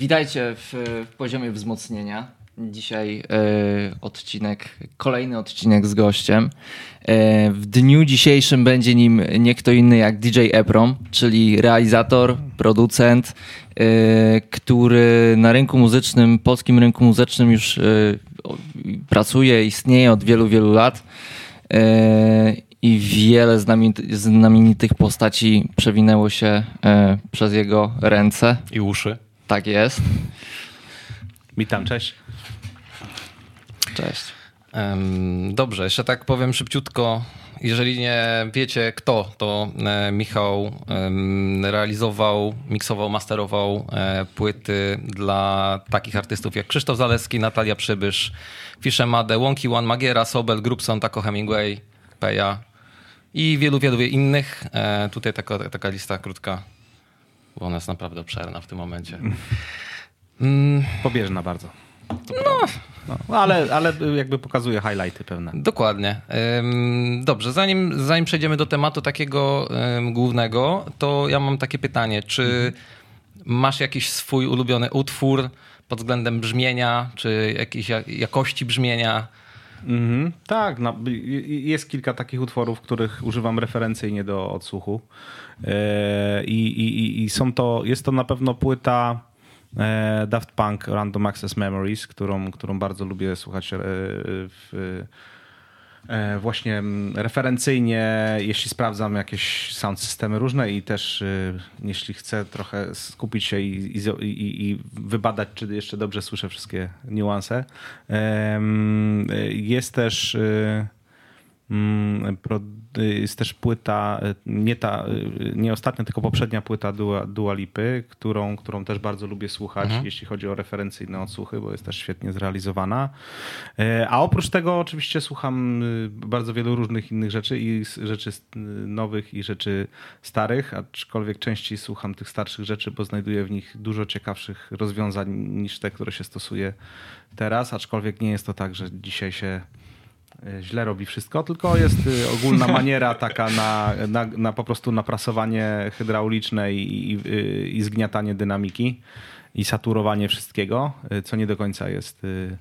Witajcie w, w poziomie wzmocnienia. Dzisiaj e, odcinek, kolejny odcinek z gościem. E, w dniu dzisiejszym będzie nim nie kto inny jak DJ Eprom, czyli realizator, producent, e, który na rynku muzycznym, polskim rynku muzycznym już pracuje, istnieje od wielu, wielu lat. I wiele znamienitych, postaci przewinęło się przez jego ręce. I uszy. Tak jest. Witam, cześć. Cześć. Dobrze, jeszcze tak powiem szybciutko. Jeżeli nie wiecie kto, to e, Michał realizował, miksował, masterował e, płyty dla takich artystów jak Krzysztof Zaleski, Natalia Przybysz, Fischer Made, Wonky One, Magiera, Sobel, Grubson, Taco Hemingway, Peja i wielu, wielu innych. E, Tutaj taka, taka lista krótka, bo ona jest naprawdę obszerna w tym momencie. Mm, Pobieżna bardzo. No, ale, ale jakby pokazuje highlighty pewne. Dokładnie. Dobrze, zanim, zanim przejdziemy do tematu takiego głównego, to ja mam takie pytanie. Czy masz jakiś swój ulubiony utwór pod względem brzmienia, czy jakiejś ja- jakości brzmienia? Mhm. Tak, no, jest kilka takich utworów, których używam referencyjnie do odsłuchu. E, I, i, są to, jest to na pewno płyta e, Daft Punk Random Access Memories, którą, którą bardzo lubię słuchać e, w, właśnie mm, referencyjnie, jeśli sprawdzam jakieś sound systemy różne i też y, jeśli chcę trochę skupić się i, i, i, wybadać, czy jeszcze dobrze słyszę wszystkie niuanse. Em, y, Jest też mm, y, jest też płyta, nie ta, nie ostatnia, tylko poprzednia płyta Dua, Dua Lipy, którą, którą też bardzo lubię słuchać, jeśli chodzi o referencyjne odsłuchy, bo jest też świetnie zrealizowana. E, A oprócz tego oczywiście słucham y, bardzo wielu różnych innych rzeczy i rzeczy nowych i rzeczy starych, aczkolwiek częściej słucham tych starszych rzeczy, bo znajduję w nich dużo ciekawszych rozwiązań niż te, które się stosuje teraz, aczkolwiek nie jest to tak, że dzisiaj się źle robi wszystko, tylko jest y, ogólna maniera taka na, na, na po prostu naprasowanie hydrauliczne i, i, i zgniatanie dynamiki i saturowanie wszystkiego, y, co nie do końca jest y,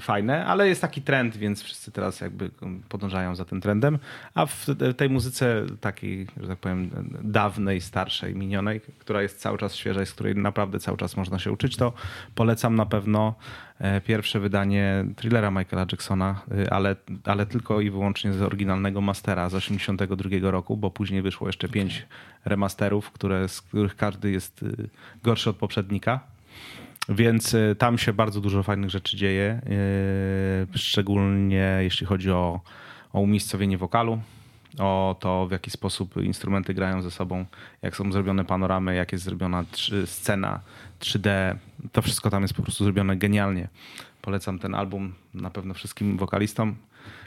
fajne, ale jest taki trend, więc wszyscy teraz jakby podążają za tym trendem, a w te- tej muzyce takiej, że tak powiem, dawnej, starszej, minionej, która jest cały czas świeża i z której naprawdę cały czas można się uczyć, to polecam na pewno e, pierwsze wydanie thrillera Michaela Jacksona, ale, ale tylko i wyłącznie z oryginalnego mastera z 82 roku, bo później wyszło jeszcze pięć remasterów, które, z których każdy jest gorszy od poprzednika. Więc y, tam się bardzo dużo fajnych rzeczy dzieje, y, szczególnie jeśli chodzi o, o umiejscowienie wokalu, o to, w jaki sposób instrumenty grają ze sobą, jak są zrobione panoramy, jak jest zrobiona scena 3D. To wszystko tam jest po prostu zrobione genialnie. Polecam ten album na pewno wszystkim wokalistom,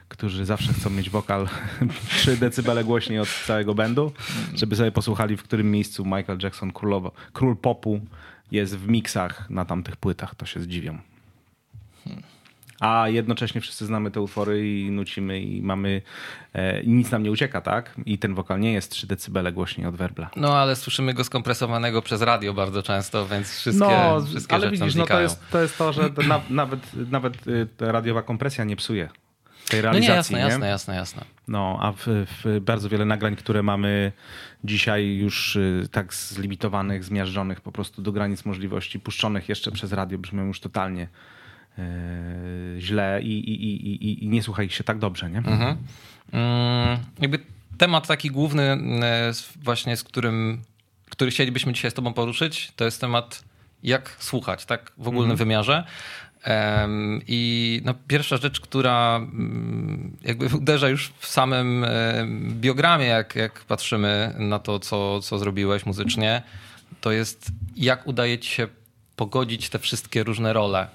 którzy zawsze chcą mieć wokal 3 decybele głośniej od całego bandu, żeby sobie posłuchali, w którym miejscu Michael Jackson, królowo, król popu, jest w miksach na tamtych płytach. To się zdziwią. A jednocześnie wszyscy znamy te utwory i nucimy i mamy e, nic nam nie ucieka, tak? I ten wokal nie jest 3 decybele głośniej od werbla. No ale słyszymy go skompresowanego przez radio bardzo często, więc wszystkie, no, wszystkie ale rzeczy widzisz, no to jest, to jest to, że to na, nawet, nawet y, radiowa kompresja nie psuje tej No nie, realizacji. jasne, jasne, jasne, jasne. No, a w, w bardzo wiele nagrań, które mamy dzisiaj już y, tak zlimitowanych, zmiażdżonych po prostu do granic możliwości, puszczonych jeszcze przez radio, brzmią już totalnie y, źle i, i, i, i, nie słucha ich się tak dobrze, nie? Mhm. Mm, jakby temat taki główny, e, z- właśnie z którym, który chcielibyśmy dzisiaj z tobą poruszyć, to jest temat jak słuchać, tak w ogólnym wymiarze. I no, pierwsza rzecz, która mm, jakby uderza już w samym biogramie, jak, jak patrzymy na to, co, co zrobiłeś muzycznie, to jest jak udaje ci się pogodzić te wszystkie różne role.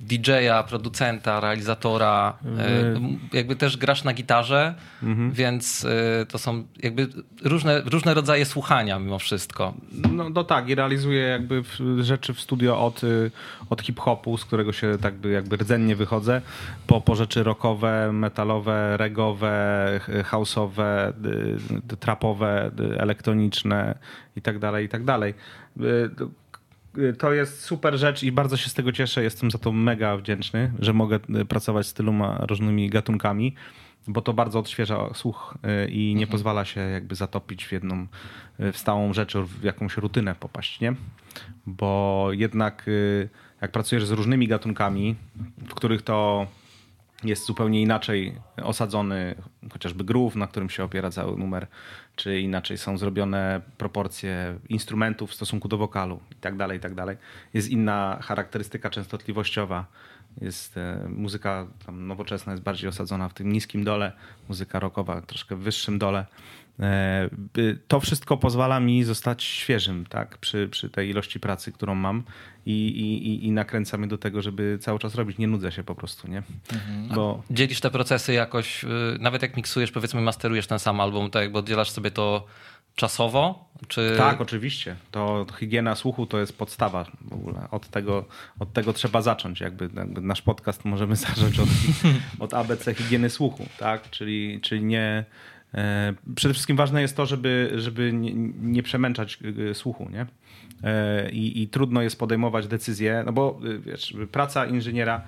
DJ-a, producenta, realizatora, e, jakby też grasz na gitarze, Mhm. więc e, to są jakby różne, różne rodzaje słuchania mimo wszystko. No, no tak, i realizuję jakby rzeczy w studio od, y, od hip-hopu, z którego się tak by jakby rdzennie wychodzę, po, po rzeczy rockowe, metalowe, regowe, house'owe, y, trapowe, y, elektroniczne i tak dalej, i tak dalej. Y, to- jest super rzecz i bardzo się z tego cieszę. Jestem za to mega wdzięczny, że mogę y, pracować z tyloma różnymi gatunkami, bo to bardzo odświeża słuch y, i nie pozwala się jakby zatopić w jedną w stałą rzecz, w jakąś rutynę popaść, nie? Bo jednak jak pracujesz z różnymi gatunkami, w których to jest zupełnie inaczej osadzony chociażby groove, na którym się opiera cały numer, czy inaczej są zrobione proporcje instrumentów w stosunku do wokalu i tak dalej, i tak dalej. Jest inna charakterystyka częstotliwościowa. Jest e, muzyka nowoczesna jest bardziej osadzona w tym niskim dole, muzyka rockowa troszkę w wyższym dole. E, by- To wszystko pozwala mi zostać świeżym tak? przy, przy tej ilości pracy, którą mam i, i, i- nakręca mnie do tego, żeby cały czas robić. Nie nudzę się po prostu, nie? Bo Dzielisz te procesy jakoś, y, nawet jak miksujesz, powiedzmy masterujesz ten sam album, to jakby oddzielasz sobie to czasowo? Czy... Tak, oczywiście. To higiena słuchu to jest podstawa w ogóle. Od tego, od tego trzeba zacząć. Jakby, jakby nasz podcast możemy zacząć od, od ABC higieny słuchu, tak? Czyli, czyli nie. E, przede wszystkim ważne jest to, żeby, żeby nie, przemęczać e, słuchu, nie? E, i, I trudno jest podejmować decyzje, no bo e, wiesz, praca inżyniera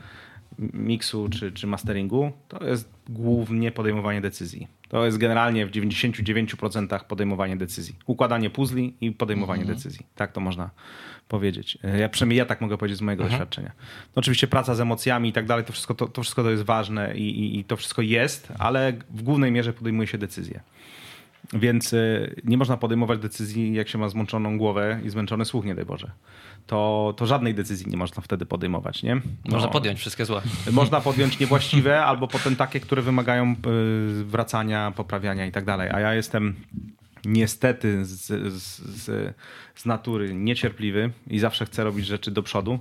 miksu czy, czy masteringu to jest głównie podejmowanie decyzji. To jest generalnie w 99% podejmowanie decyzji. Układanie puzli i podejmowanie decyzji. Tak to można powiedzieć. Ja przynajmniej ja tak mogę powiedzieć z mojego doświadczenia. No oczywiście praca z emocjami i tak dalej, to wszystko to, to, wszystko to jest ważne i, i, i to wszystko jest, ale w głównej mierze podejmuje się decyzje. Więc y, nie można podejmować decyzji, jak się ma zmęczoną głowę i zmęczony słuch, nie daj Boże. To, to żadnej decyzji nie można wtedy podejmować, nie? Można No. podjąć wszystkie złe. Można podjąć niewłaściwe albo potem takie, które wymagają y, wracania, poprawiania i tak dalej. A ja jestem niestety z, z, z, z natury niecierpliwy i zawsze chcę robić rzeczy do przodu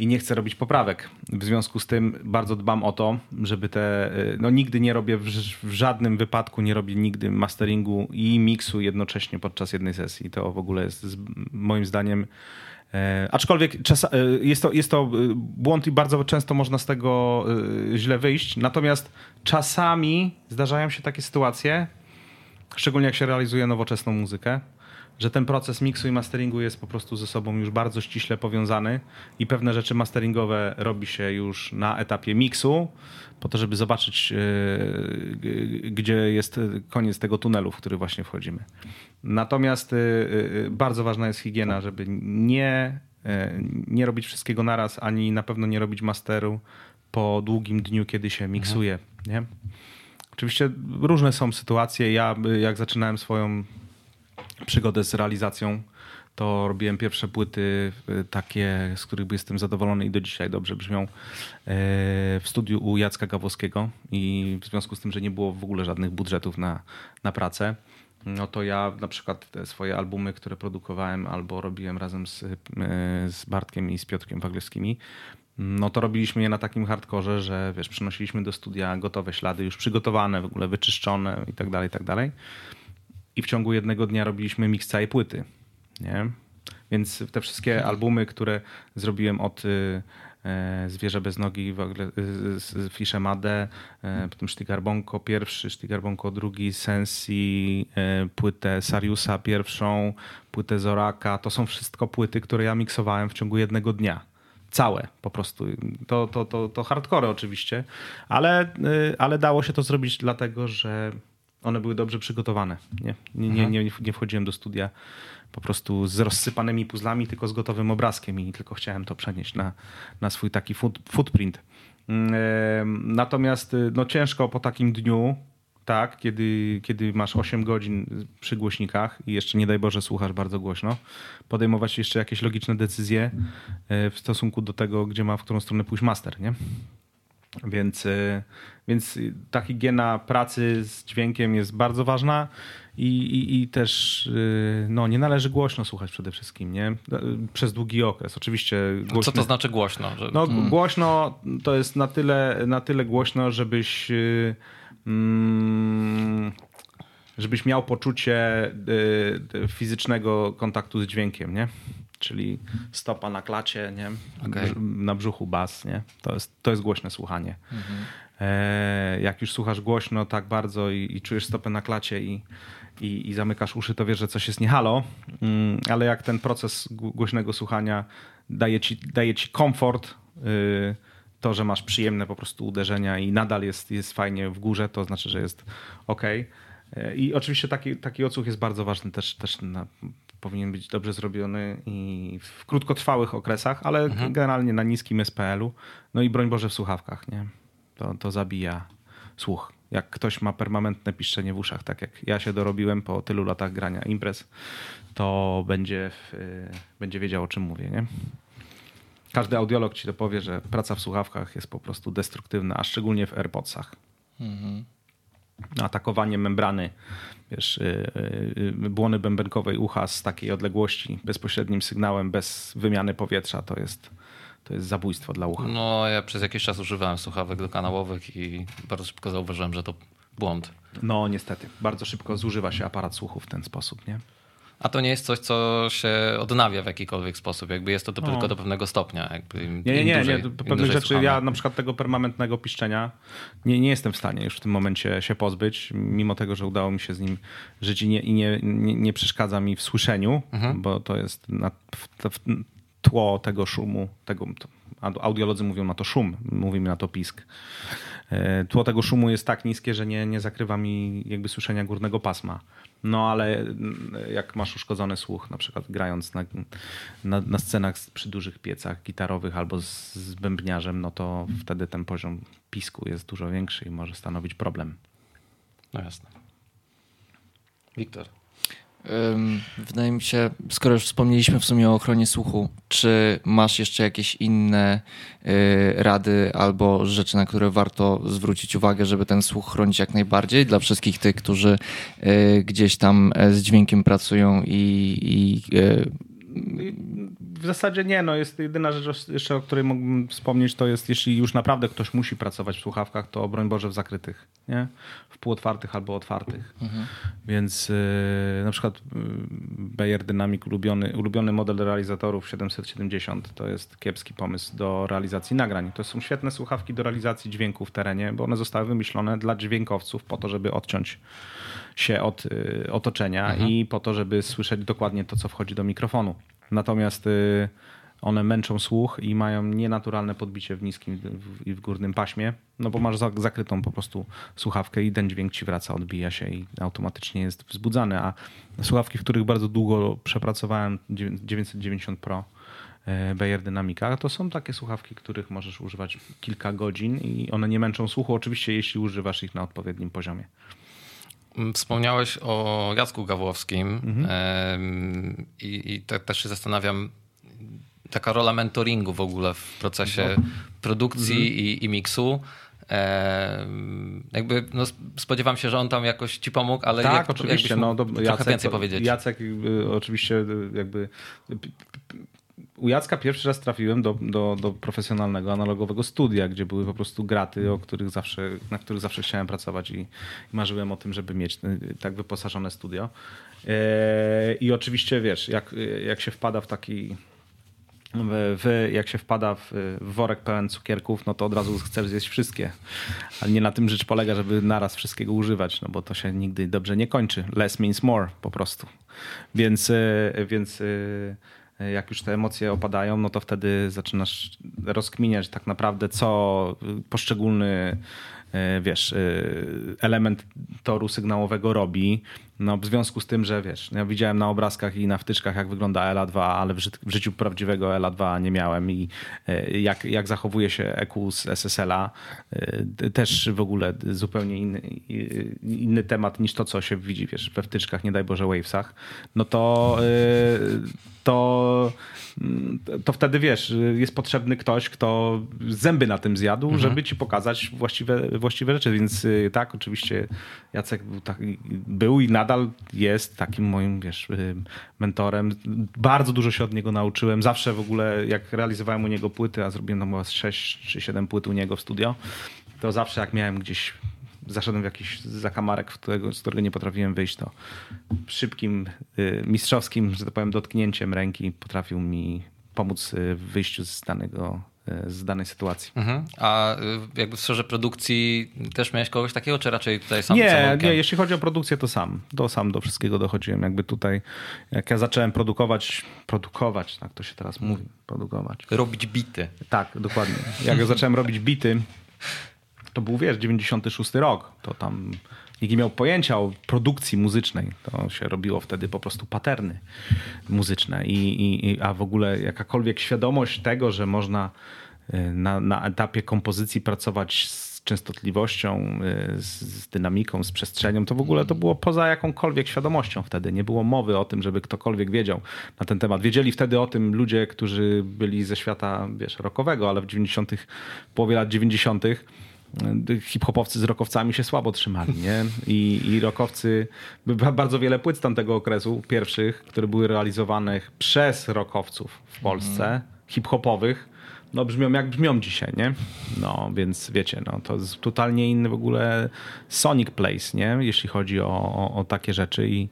i nie chcę robić poprawek. W związku z tym bardzo dbam o to, żeby te. y, No nigdy nie robię, w, żadnym wypadku nie robię nigdy masteringu i miksu jednocześnie podczas jednej sesji. To w ogóle jest moim zdaniem. E, aczkolwiek czas, e, jest, to, jest to e, błąd i bardzo często można z tego źle wyjść. Natomiast czasami zdarzają się takie sytuacje, szczególnie jak się realizuje nowoczesną muzykę, że ten proces miksu i masteringu jest po prostu ze sobą już bardzo ściśle powiązany i pewne rzeczy masteringowe robi się już na etapie miksu, po to, żeby zobaczyć, g- gdzie jest koniec tego tunelu, w który właśnie wchodzimy. Natomiast yy, yy, bardzo ważna jest higiena, żeby nie, nie robić wszystkiego naraz, ani na pewno nie robić masteru po długim dniu, kiedy się miksuje. Nie? Oczywiście różne są sytuacje. Ja, jak zaczynałem swoją przygodę z realizacją, to robiłem pierwsze płyty y, takie, z których jestem zadowolony i do dzisiaj dobrze brzmią, y, w studiu u Jacka Gawłowskiego i w związku z tym, że nie było w ogóle żadnych budżetów na, na pracę, no to ja na przykład te swoje albumy, które produkowałem albo robiłem razem z, y, z Bartkiem i z Piotrkiem Waglewskimi, no to robiliśmy je na takim hardkorze, że wiesz, przynosiliśmy do studia gotowe ślady, już przygotowane, w ogóle wyczyszczone i tak dalej, i tak dalej. I w ciągu jednego dnia robiliśmy miks całej płyty. Nie? Więc te wszystkie albumy, które zrobiłem od y, e, Zwierzę bez nogi, w ogóle, y, z Fisze Made, e, potem Sztigarbonko pierwszy, Sztigarbonko drugi, Sensi, płytę Sariusa pierwszą, płytę Zoraka. To są wszystko płyty, które ja miksowałem w ciągu jednego dnia. Całe po prostu. To, to, to, to hardcore oczywiście, ale, y, ale dało się to zrobić dlatego, że one były dobrze przygotowane. Nie, nie, nie, nie, nie wchodziłem do studia po prostu z rozsypanymi puzzlami, tylko z gotowym obrazkiem i tylko chciałem to przenieść na, na swój taki foot, footprint. Mm, em, Natomiast y, no, ciężko po takim dniu, tak, kiedy, kiedy masz 8 godzin przy głośnikach i jeszcze nie daj Boże słuchasz bardzo głośno, podejmować jeszcze jakieś logiczne decyzje e, w stosunku do tego, gdzie ma, w którą stronę pójść master, nie? Więc, y, więc ta higiena pracy z dźwiękiem jest bardzo ważna i, i, i też y, no, nie należy głośno słuchać przede wszystkim, nie? Przez długi okres. Oczywiście głośno... Co to znaczy głośno? Że... No, hmm. głośno to jest na tyle, na tyle głośno, żebyś y, mm, żebyś miał poczucie y, fizycznego kontaktu z dźwiękiem, nie? Czyli stopa na klacie, nie? Okay. na brzuchu bas, nie? To jest, to jest głośne słuchanie. Mhm. E, jak już słuchasz głośno tak bardzo i, i czujesz stopę na klacie i, i, i, zamykasz uszy, to wiesz, że coś jest nie halo, mm, ale jak ten proces głośnego słuchania daje ci, daje ci komfort, y, to, że masz przyjemne po prostu uderzenia i nadal jest, jest fajnie w górze, to znaczy, że jest ok. E, I oczywiście taki, taki odsłuch jest bardzo ważny, też, też na, powinien być dobrze zrobiony i w krótkotrwałych okresach, ale mhm. generalnie na niskim SPL-u. No i broń Boże w słuchawkach, nie? To, to zabija słuch. Jak ktoś ma permanentne piszczenie w uszach, tak jak ja się dorobiłem po tylu latach grania imprez, to będzie, w, będzie wiedział o czym mówię, nie? Każdy audiolog ci to powie, że praca w słuchawkach jest po prostu destruktywna, a szczególnie w AirPodsach. Mhm atakowanie membrany, wiesz, y, y, y, błony bębenkowej ucha z takiej odległości, bezpośrednim sygnałem, bez wymiany powietrza, to jest, to jest zabójstwo dla ucha. No, ja przez jakiś czas używałem słuchawek dokanałowych i bardzo szybko zauważyłem, że to błąd. No, niestety. Bardzo szybko zużywa się aparat słuchu w ten sposób, nie? A to nie jest coś, co się odnawia w jakikolwiek sposób. Jakby jest to, to no. tylko do pewnego stopnia. Jakby nie, nie, nie. Dłużej, nie. Pewnych rzeczy słuchamy. ja na przykład tego permanentnego piszczenia nie, nie jestem w stanie już w tym momencie się pozbyć, mimo tego, że udało mi się z nim żyć i nie, i nie, nie, nie przeszkadza mi w słyszeniu, mhm. bo to jest na, w, w, tło tego szumu, tego, audiolodzy mówią na to szum, mówimy na to pisk. E, tło tego szumu jest tak niskie, że nie, nie zakrywa mi jakby słyszenia górnego pasma. No ale mm, jak masz uszkodzony słuch, na przykład grając na, na, na scenach przy dużych piecach gitarowych albo z, z bębniarzem, no to wtedy ten poziom pisku jest dużo większy i może stanowić problem. No jasne. Wiktor. Wydaje mi się, skoro już wspomnieliśmy w sumie o ochronie słuchu, czy masz jeszcze jakieś inne y, rady albo rzeczy, na które warto zwrócić uwagę, żeby ten słuch chronić jak najbardziej dla wszystkich tych, którzy y, gdzieś tam e, z dźwiękiem pracują i, i y, w zasadzie nie, no jest jedyna rzecz jeszcze, o której mógłbym wspomnieć, to jest jeśli już naprawdę ktoś musi pracować w słuchawkach, to broń Boże w zakrytych, nie? W półotwartych albo otwartych. Mhm. Więc yy, na przykład yy, Bayer Dynamic, ulubiony, ulubiony model realizatorów 770, to jest kiepski pomysł do realizacji nagrań. To są świetne słuchawki do realizacji dźwięku w terenie, bo one zostały wymyślone dla dźwiękowców po to, żeby odciąć się od y, otoczenia mhm. i po to, żeby słyszeć dokładnie to, co wchodzi do mikrofonu. Natomiast y, one męczą słuch i mają nienaturalne podbicie w niskim i w górnym paśmie, no bo masz zakrytą po prostu słuchawkę i ten dźwięk ci wraca, odbija się i automatycznie jest wzbudzany. A słuchawki, w których bardzo długo przepracowałem, 990 Pro y, Bayer Dynamica, to są takie słuchawki, których możesz używać kilka godzin i one nie męczą słuchu, oczywiście jeśli używasz ich na odpowiednim poziomie. Mm, wspomniałeś o Jacku Gawłowskim mhm. i, i te, też się zastanawiam, taka rola mentoringu w ogóle w procesie no. produkcji mhm. i, i miksu. E, jakby no, spodziewam się, że on tam jakoś ci pomógł, ale tak, jak, oczywiście, no, do, trochę Jacek, więcej powiedzieć. Jacek oczywiście jakby u Jacka pierwszy raz trafiłem do, do, do, profesjonalnego, analogowego studia, gdzie były po prostu graty, o których zawsze, na których zawsze chciałem pracować i, marzyłem o tym, żeby mieć y, tak wyposażone studio. E, I oczywiście wiesz, jak, jak się wpada w taki w, jak się wpada w, worek pełen cukierków, no to od razu chcesz zjeść wszystkie. Ale nie na tym rzecz polega, żeby naraz wszystkiego używać, no bo to się nigdy dobrze nie kończy. Less means more po prostu. Więc, e, więc e, jak już te emocje opadają, no to wtedy zaczynasz rozkminiać tak naprawdę, co poszczególny e, wiesz, e, element toru sygnałowego robi. No, w związku z tym, że wiesz, ja widziałem na obrazkach i na wtyczkach, jak wygląda LA2, ale w, ży w życiu prawdziwego LA2 nie miałem i e, jak, jak zachowuje się EQ z SSL-a, też w ogóle zupełnie inny, inny temat niż to, co się widzi wiesz, we wtyczkach, nie daj Boże, Wavesach, no to to mm, to wtedy wiesz, jest potrzebny ktoś, kto zęby na tym zjadł, mhm. żeby ci pokazać właściwe, właściwe rzeczy. Więc tak, oczywiście Jacek był, tak, był i nadal jest takim moim, wiesz, y, mentorem. Bardzo dużo się od niego nauczyłem. Zawsze w ogóle, jak realizowałem u niego płyty, a zrobiłem tam chyba 6 czy 7 płyt u niego w studio, to zawsze jak miałem gdzieś zaszedłem w jakiś zakamarek, którego, z którego nie potrafiłem wyjść, to szybkim, y, mistrzowskim, że tak powiem, dotknięciem ręki potrafił mi pomóc y, w wyjściu z danego z danej sytuacji. Mhm. A jakby w sferze produkcji też miałeś kogoś takiego, czy raczej tutaj sam? Nie, nie, jeśli chodzi o produkcję, to sam. To sam do wszystkiego dochodziłem. Jakby tutaj, jak ja zacząłem produkować, produkować, tak to się teraz mówi, produkować. Robić bity. Tak, dokładnie. Jak ja zacząłem robić bity, to był, wiesz, 96 rok. To tam nikt nie miał pojęcia o produkcji muzycznej. To się robiło wtedy po prostu paterny muzyczne. I, i, a w ogóle jakakolwiek świadomość tego, że można y, na, na etapie kompozycji pracować z częstotliwością, y, z, z, dynamiką, z przestrzenią, to w ogóle to było poza jakąkolwiek świadomością wtedy. Nie było mowy o tym, żeby ktokolwiek wiedział na ten temat. Wiedzieli wtedy o tym ludzie, którzy byli ze świata, wiesz, rockowego, ale w 90., połowie lat 90., hip-hopowcy z rokowcami się słabo trzymali, nie? I, i rokowcy, bardzo wiele płyt z tamtego okresu, pierwszych, które były realizowane przez rokowców w Polsce, mm. hip-hopowych, no brzmią jak brzmią dzisiaj, nie? No, więc wiecie, no to jest totalnie inny w ogóle Sonic Place, nie? Jeśli chodzi o, o, o, takie rzeczy i,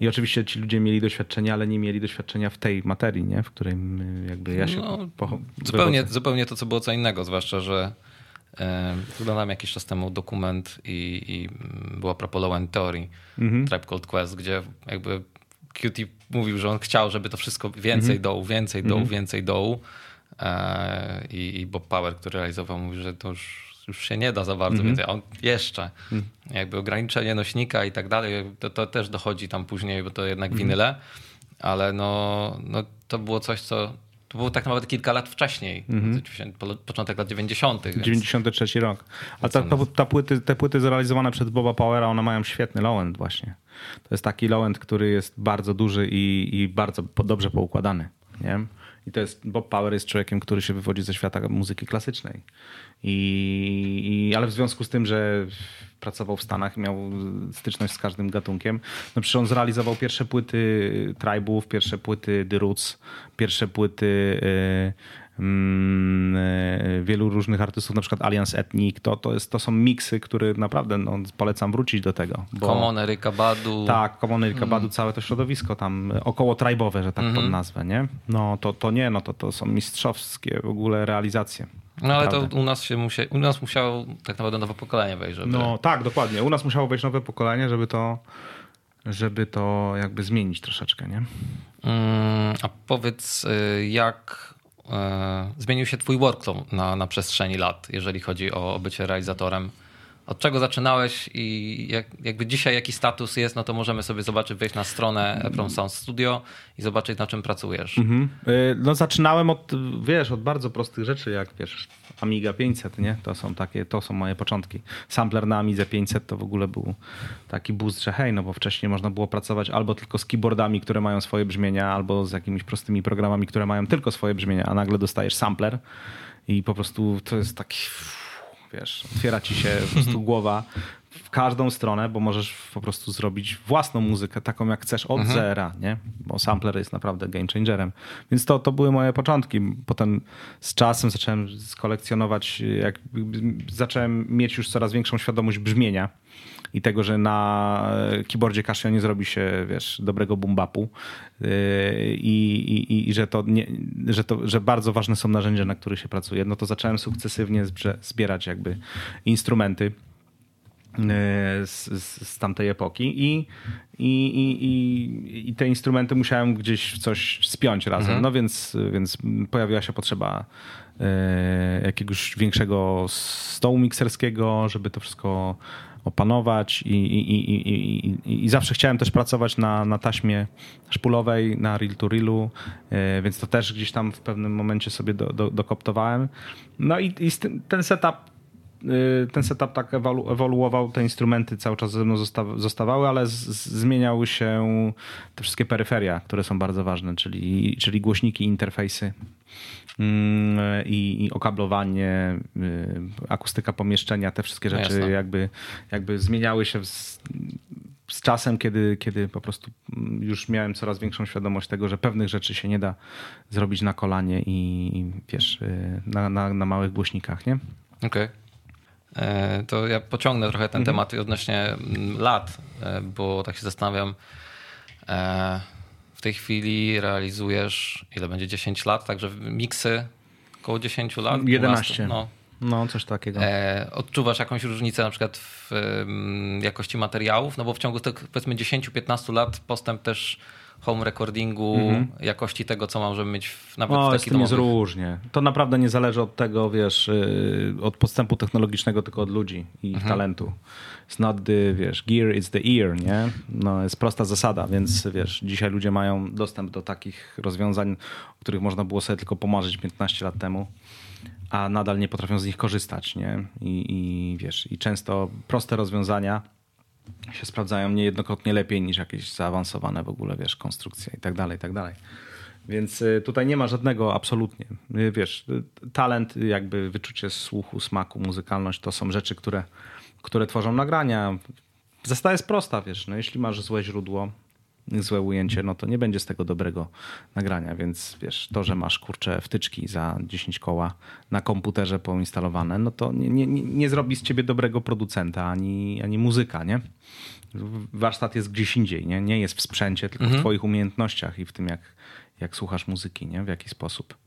i oczywiście ci ludzie mieli doświadczenia, ale nie mieli doświadczenia w tej materii, nie? W której jakby ja się... No, po, zupełnie, zupełnie to, co było co innego, zwłaszcza, że Oglądałem jakiś czas temu dokument i, i była propos End Theory, mhm. Tribe Called Quest, gdzie jakby QT mówił, że on chciał, żeby to wszystko więcej mhm. dołu, więcej dołu, mhm. więcej dołu. E, I, I Bob Power, który realizował, mówi, że to już, już się nie da za bardzo mhm. więcej, a on jeszcze. Mhm. Jakby ograniczenie nośnika i tak dalej, to, to też dochodzi tam później, bo to jednak mhm. winyle, ale no, no to było coś, co to było tak naprawdę kilka lat wcześniej, mm -hmm. początek lat 90. 93 rok. A ta, ta, ta, płyty, te płyty zrealizowane przez Boba Powera, one mają świetny low-end właśnie. To jest taki low-end, który jest bardzo duży i, i bardzo dobrze poukładany. Nie? I to jest, Bob Power jest człowiekiem, który się wywodzi ze świata muzyki klasycznej. I, i, ale w związku z tym, że pracował w Stanach miał styczność z każdym gatunkiem, no przecież on zrealizował pierwsze płyty Tribów, pierwsze płyty The Roots, pierwsze płyty yy, wielu różnych artystów, na przykład Alliance Ethnic, to, to, jest, to są miksy, które naprawdę no, polecam wrócić do tego. Bo, Badu. Tak, Common, Eryka mm. Całe to środowisko tam około tribowe, że tak mm -hmm. pod nazwę, nie? No to, to nie, no to, to są mistrzowskie w ogóle realizacje. No ale Prawda. to u nas się musia, u nas musiało tak naprawdę nowe pokolenie wejść. Żeby... No tak, dokładnie. U nas musiało wejść nowe pokolenie, żeby to, żeby to jakby zmienić troszeczkę, nie? Mm, a powiedz, y, jak zmienił się twój workflow na, na przestrzeni lat, jeżeli chodzi o bycie realizatorem? Od czego zaczynałeś i jak, jakby dzisiaj jaki status jest, no to możemy sobie zobaczyć, wejść na stronę Eprom Sound Studio i zobaczyć na czym pracujesz. Mhm. Y, no zaczynałem od, wiesz, od bardzo prostych rzeczy, jak wiesz, Amiga 500, nie? To są takie, to są moje początki. Sampler na Amidze 500 to w ogóle był taki boost, że hej, no bo wcześniej można było pracować albo tylko z keyboardami, które mają swoje brzmienia, albo z jakimiś prostymi programami, które mają tylko swoje brzmienia, a nagle dostajesz sampler i po prostu to jest taki wiesz, otwiera ci się po prostu głowa w każdą stronę, bo możesz po prostu zrobić własną muzykę, taką jak chcesz od mhm. zera, nie? Bo sampler jest naprawdę game changerem. Więc to, to były moje początki. Potem z czasem zacząłem skolekcjonować, jak zacząłem mieć już coraz większą świadomość brzmienia i tego, że na keyboardzie Casio nie zrobi się, wiesz, dobrego bumbapu yy, i, i, i, że, to nie, że, to, że bardzo ważne są narzędzia, na których się pracuje, no to zacząłem sukcesywnie zbierać jakby instrumenty yy, z, z, z tamtej epoki i, i, i, i te instrumenty musiałem gdzieś w coś spiąć razem. Mhm. No więc, więc pojawiła się potrzeba yy, jakiegoś większego stołu mikserskiego, żeby to wszystko opanować i, i, i, i, zawsze chciałem też pracować na, na taśmie szpulowej, na reel to reelu, e, więc to też gdzieś tam w pewnym momencie sobie do, do, dokoptowałem. No i, i ten setup e, ten setup tak ewolu ewoluował, te instrumenty cały czas ze mną zostawały, ale zmieniały się te wszystkie peryferia, które są bardzo ważne, czyli, czyli głośniki, interfejsy i, i okablowanie, y, akustyka pomieszczenia, te wszystkie rzeczy jakby, jakby zmieniały się z, z czasem, kiedy, kiedy po prostu już miałem coraz większą świadomość tego, że pewnych rzeczy się nie da zrobić na kolanie i, wiesz, y, na, na, na małych głośnikach, nie? Okej. Okay. E, to ja pociągnę trochę ten mhm. temat odnośnie mm, lat, e, bo tak się zastanawiam. W tej chwili realizujesz, ile będzie 10 lat, także miksy około 10 lat? 11. no. No, coś takiego. E, odczuwasz jakąś różnicę na przykład w um, jakości materiałów? No bo w ciągu tych powiedzmy 10-15 lat postęp też home recordingu, -hmm. jakości tego, co możemy mieć w, nawet o, w takich jest różnie. To naprawdę nie zależy od tego, wiesz, y, od postępu technologicznego, tylko od ludzi i -hmm. talentu. It's not the, wiesz, gear, it's the ear, nie? No, jest prosta zasada, więc wiesz, dzisiaj ludzie mają dostęp do takich rozwiązań, o których można było sobie tylko pomarzyć 15 lat temu a nadal nie potrafią z nich korzystać, nie? I, i wiesz, i często proste rozwiązania się sprawdzają niejednokrotnie lepiej niż jakieś zaawansowane w ogóle, wiesz, konstrukcje i tak dalej, i tak dalej. Więc y, tutaj nie ma żadnego absolutnie. Y, wiesz, y, talent, jakby wyczucie słuchu, smaku, muzykalność to są rzeczy, które, które tworzą nagrania. Zasada jest prosta, wiesz, no jeśli masz złe źródło, złe ujęcie, no to nie będzie z tego dobrego nagrania, więc wiesz, to, że masz kurcze wtyczki za 10 koła na komputerze poinstalowane, no to nie, nie, nie zrobi z ciebie dobrego producenta ani, ani muzyka, nie? Warsztat jest gdzieś indziej, nie? Nie jest w sprzęcie, tylko mhm. w twoich umiejętnościach i w tym, jak, jak słuchasz muzyki, nie? W jaki sposób.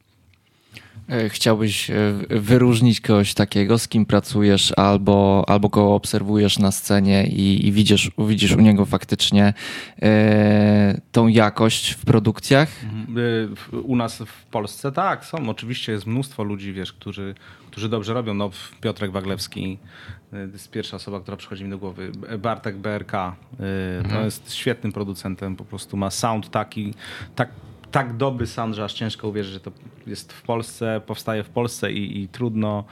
E, chciałbyś e, wyróżnić kogoś takiego, z kim pracujesz, albo, albo go obserwujesz na scenie i, i widzisz, widzisz u niego faktycznie e, tą jakość w produkcjach? Mhm. U nas w Polsce tak, są. Oczywiście jest mnóstwo ludzi, wiesz, którzy, którzy dobrze robią. No, Piotrek Waglewski to jest pierwsza osoba, która przychodzi mi do głowy. Bartek BRK mhm. to jest świetnym producentem, po prostu ma sound taki, tak tak dobry sound, że aż ciężko uwierzyć, że to jest w Polsce, powstaje w Polsce i, i trudno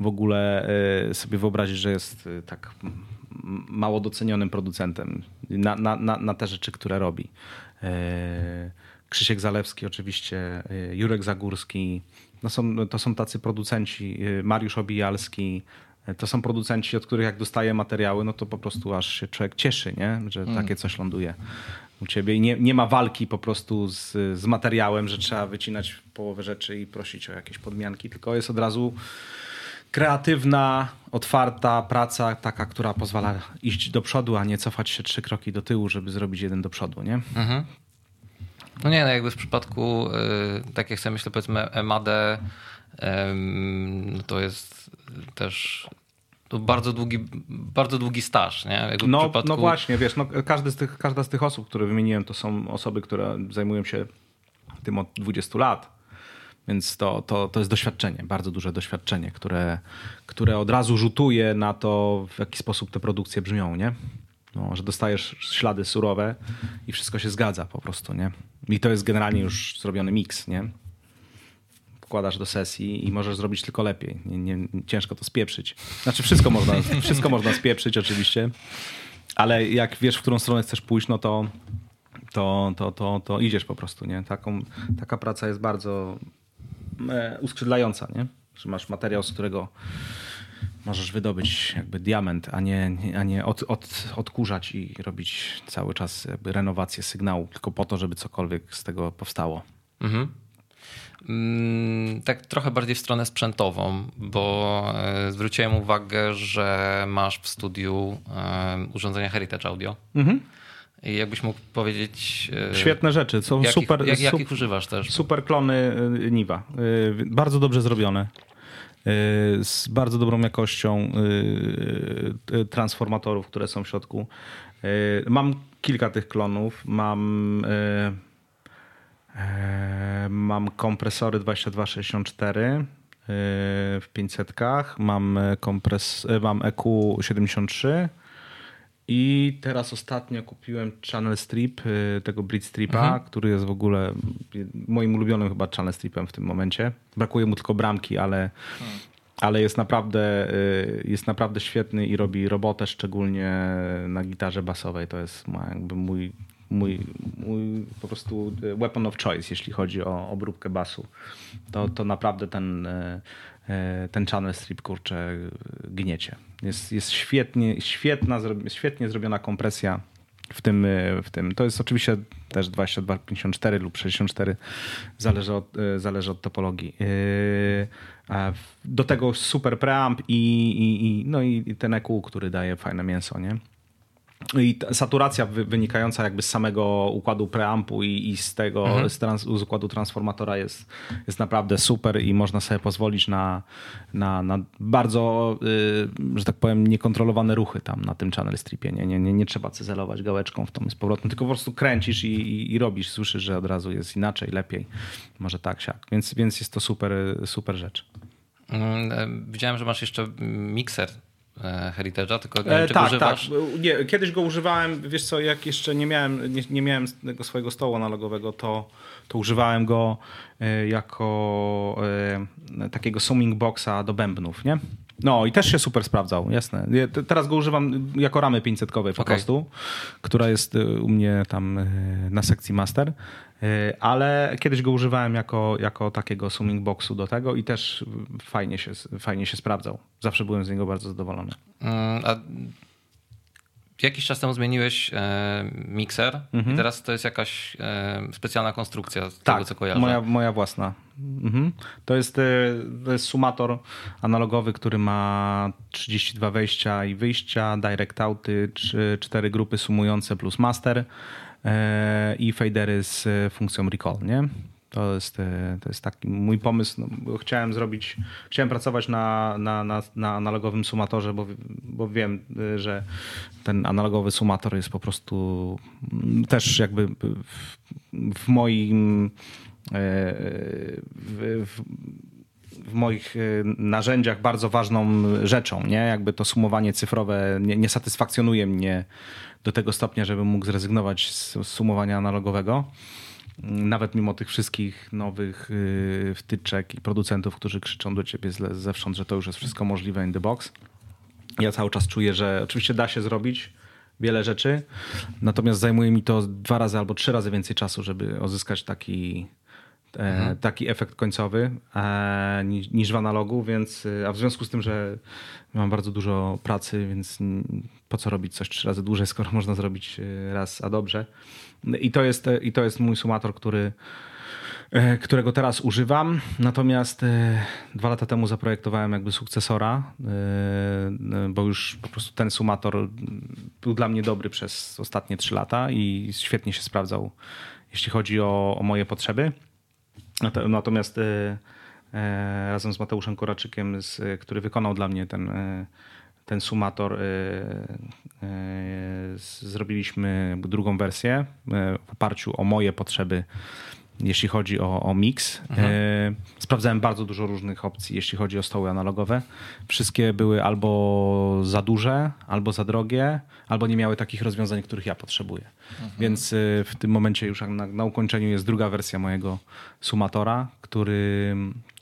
w ogóle e, sobie wyobrazić, że jest e, tak mało docenionym producentem na, na, na, na te rzeczy, które robi. E, Krzysiek Zalewski oczywiście, Jurek Zagórski, no są, to są tacy producenci, Mariusz Obijalski, to są producenci, od których jak dostaje materiały, no to po prostu aż się człowiek cieszy, nie? że mm. takie coś ląduje u ciebie i nie, nie ma walki po prostu z, z materiałem, że trzeba wycinać połowę rzeczy i prosić o jakieś podmianki, tylko jest od razu kreatywna, otwarta praca, taka, która pozwala iść do przodu, a nie cofać się trzy kroki do tyłu, żeby zrobić jeden do przodu, nie? Mhm. No nie, no jakby w przypadku, yy, tak jak sobie myślę, powiedzmy MAD, yy, to jest też bardzo długi, bardzo długi staż. Nie? no, no przypadku... no właśnie, wiesz, no, każdy z tych, każda z tych osób, które wymieniłem, to są osoby, które zajmują się tym od 20 lat. Więc to, to, to jest doświadczenie, bardzo duże doświadczenie, które, które od razu rzutuje na to, w jaki sposób te produkcje brzmią, nie? No, że dostajesz ślady surowe i wszystko się zgadza po prostu, nie? I to jest generalnie już zrobiony miks, nie? Wkładasz do sesji i możesz zrobić tylko lepiej. Nie, nie, ciężko to spieprzyć. Znaczy wszystko można, wszystko można spieprzyć oczywiście, ale jak wiesz, w którą stronę chcesz pójść, no to, to, to, to, to idziesz po prostu. Nie? Taką, taka praca jest bardzo e, uskrzydlająca, nie? że masz materiał, z którego możesz wydobyć jakby diament, a nie, a nie od, od, odkurzać i robić cały czas jakby renowację sygnału, tylko po to, żeby cokolwiek z tego powstało. Mhm. Mm, tak trochę bardziej w stronę sprzętową, bo e, zwróciłem uwagę, że masz w studiu e, urządzenia Heritage Audio. Mhm. I jakbyś mógł powiedzieć. E, Świetne rzeczy, są jakich, super. Jak, jakich su używasz też? Super klony Niva. Bardzo dobrze zrobione. Z bardzo dobrą jakością transformatorów, które są w środku. Mam kilka tych klonów. Mam mam kompresory 2264 e, w 500, mam, kompres, e, mam EQ73 i teraz ostatnio kupiłem Channel Strip, tego Bridge Stripa, mhm. który jest w ogóle moim ulubionym chyba Channel Stripem w tym momencie. Brakuje mu tylko bramki, ale, hmm. ale jest, naprawdę, jest naprawdę świetny i robi robotę, szczególnie na gitarze basowej. To jest jakby mój mój, mój po prostu weapon of choice, jeśli chodzi o obróbkę basu. To, to naprawdę ten, e, e, ten channel strip, kurczę, gniecie. Jest, jest świetnie, świetna, świetnie zrobiona kompresja w tym, w tym. To jest oczywiście też 2254 lub 64, zależy od, zależy od topologii. Do tego super preamp i, i, i, no i ten EQ, który daje fajne mięso, nie? I saturacja wynikająca jakby z samego układu preampu i, i z tego mhm. z, trans, z, układu transformatora jest, jest naprawdę super i można sobie pozwolić na, na, na bardzo, y, że tak powiem, niekontrolowane ruchy tam na tym channel stripie. Nie, nie, nie, nie trzeba cyzelować gałeczką w tą z powrotem, tylko po prostu kręcisz i, i, i, robisz, słyszysz, że od razu jest inaczej, lepiej. Może tak, siak. Więc, więc jest to super, super rzecz. Mm, e, widziałem, że masz jeszcze mikser Heritage'a, tylko nie e, tak, używasz? Tak, nie, kiedyś go używałem, wiesz co, jak jeszcze nie miałem, nie, nie miałem tego swojego stołu analogowego, to, to używałem go e, jako e, takiego summing boxa do bębnów, nie? No i też się super sprawdzał, jasne. Teraz go używam jako ramy 500-kowej po okay. prostu, która jest e, u mnie tam na sekcji master. Y, ale kiedyś go używałem jako, jako takiego summing boxu do tego i też fajnie się, fajnie się sprawdzał. Zawsze byłem z niego bardzo zadowolony. Mm, a jakiś czas temu zmieniłeś e, mikser mhm. i teraz to jest jakaś e, specjalna konstrukcja z tak, tego, co kojarzę. Moja, moja własna. Mhm. To, jest, e, to jest sumator analogowy, który ma 32 wejścia i wyjścia, direct outy, 4 grupy sumujące plus master. E, i fadery z e, funkcją recall, nie? To jest, e, to jest taki mój pomysł. No, chciałem zrobić, chciałem pracować na, na, na, na, analogowym sumatorze, bo, bo wiem, że ten analogowy sumator jest po prostu mm, też jakby w, w moim w, w, w moich narzędziach bardzo ważną rzeczą, nie? Jakby to sumowanie cyfrowe nie, nie satysfakcjonuje mnie do tego stopnia, żebym mógł zrezygnować z sumowania analogowego. Nawet mimo tych wszystkich nowych y, wtyczek i producentów, którzy krzyczą do ciebie zewsząd, że to już jest wszystko możliwe in the box. Ja cały czas czuję, że oczywiście da się zrobić wiele rzeczy, natomiast zajmuje mi to dwa razy albo trzy razy więcej czasu, żeby uzyskać taki, mhm. taki efekt końcowy e, niż w analogu, więc a w związku z tym, że mam bardzo dużo pracy, więc po co robić coś trzy razy dłużej, skoro można zrobić e, raz, a dobrze. I to jest, e, i to jest mój sumator, który, e, którego teraz używam. Natomiast dwa lata temu zaprojektowałem jakby sukcesora, bo już po prostu ten sumator był dla mnie dobry przez ostatnie trzy lata i świetnie się sprawdzał, jeśli chodzi o, o moje potrzeby. Natomiast razem z Mateuszem Koraczykiem, który wykonał dla mnie ten ten sumator zrobiliśmy drugą wersję w oparciu o moje potrzeby, jeśli chodzi o, o mix. Mhm. Sprawdzałem bardzo dużo różnych opcji, jeśli chodzi o stoły analogowe. Wszystkie były albo za duże, albo za drogie, albo nie miały takich rozwiązań, których ja potrzebuję. Mhm. Więc w tym momencie już na, na ukończeniu jest druga wersja mojego sumatora, który,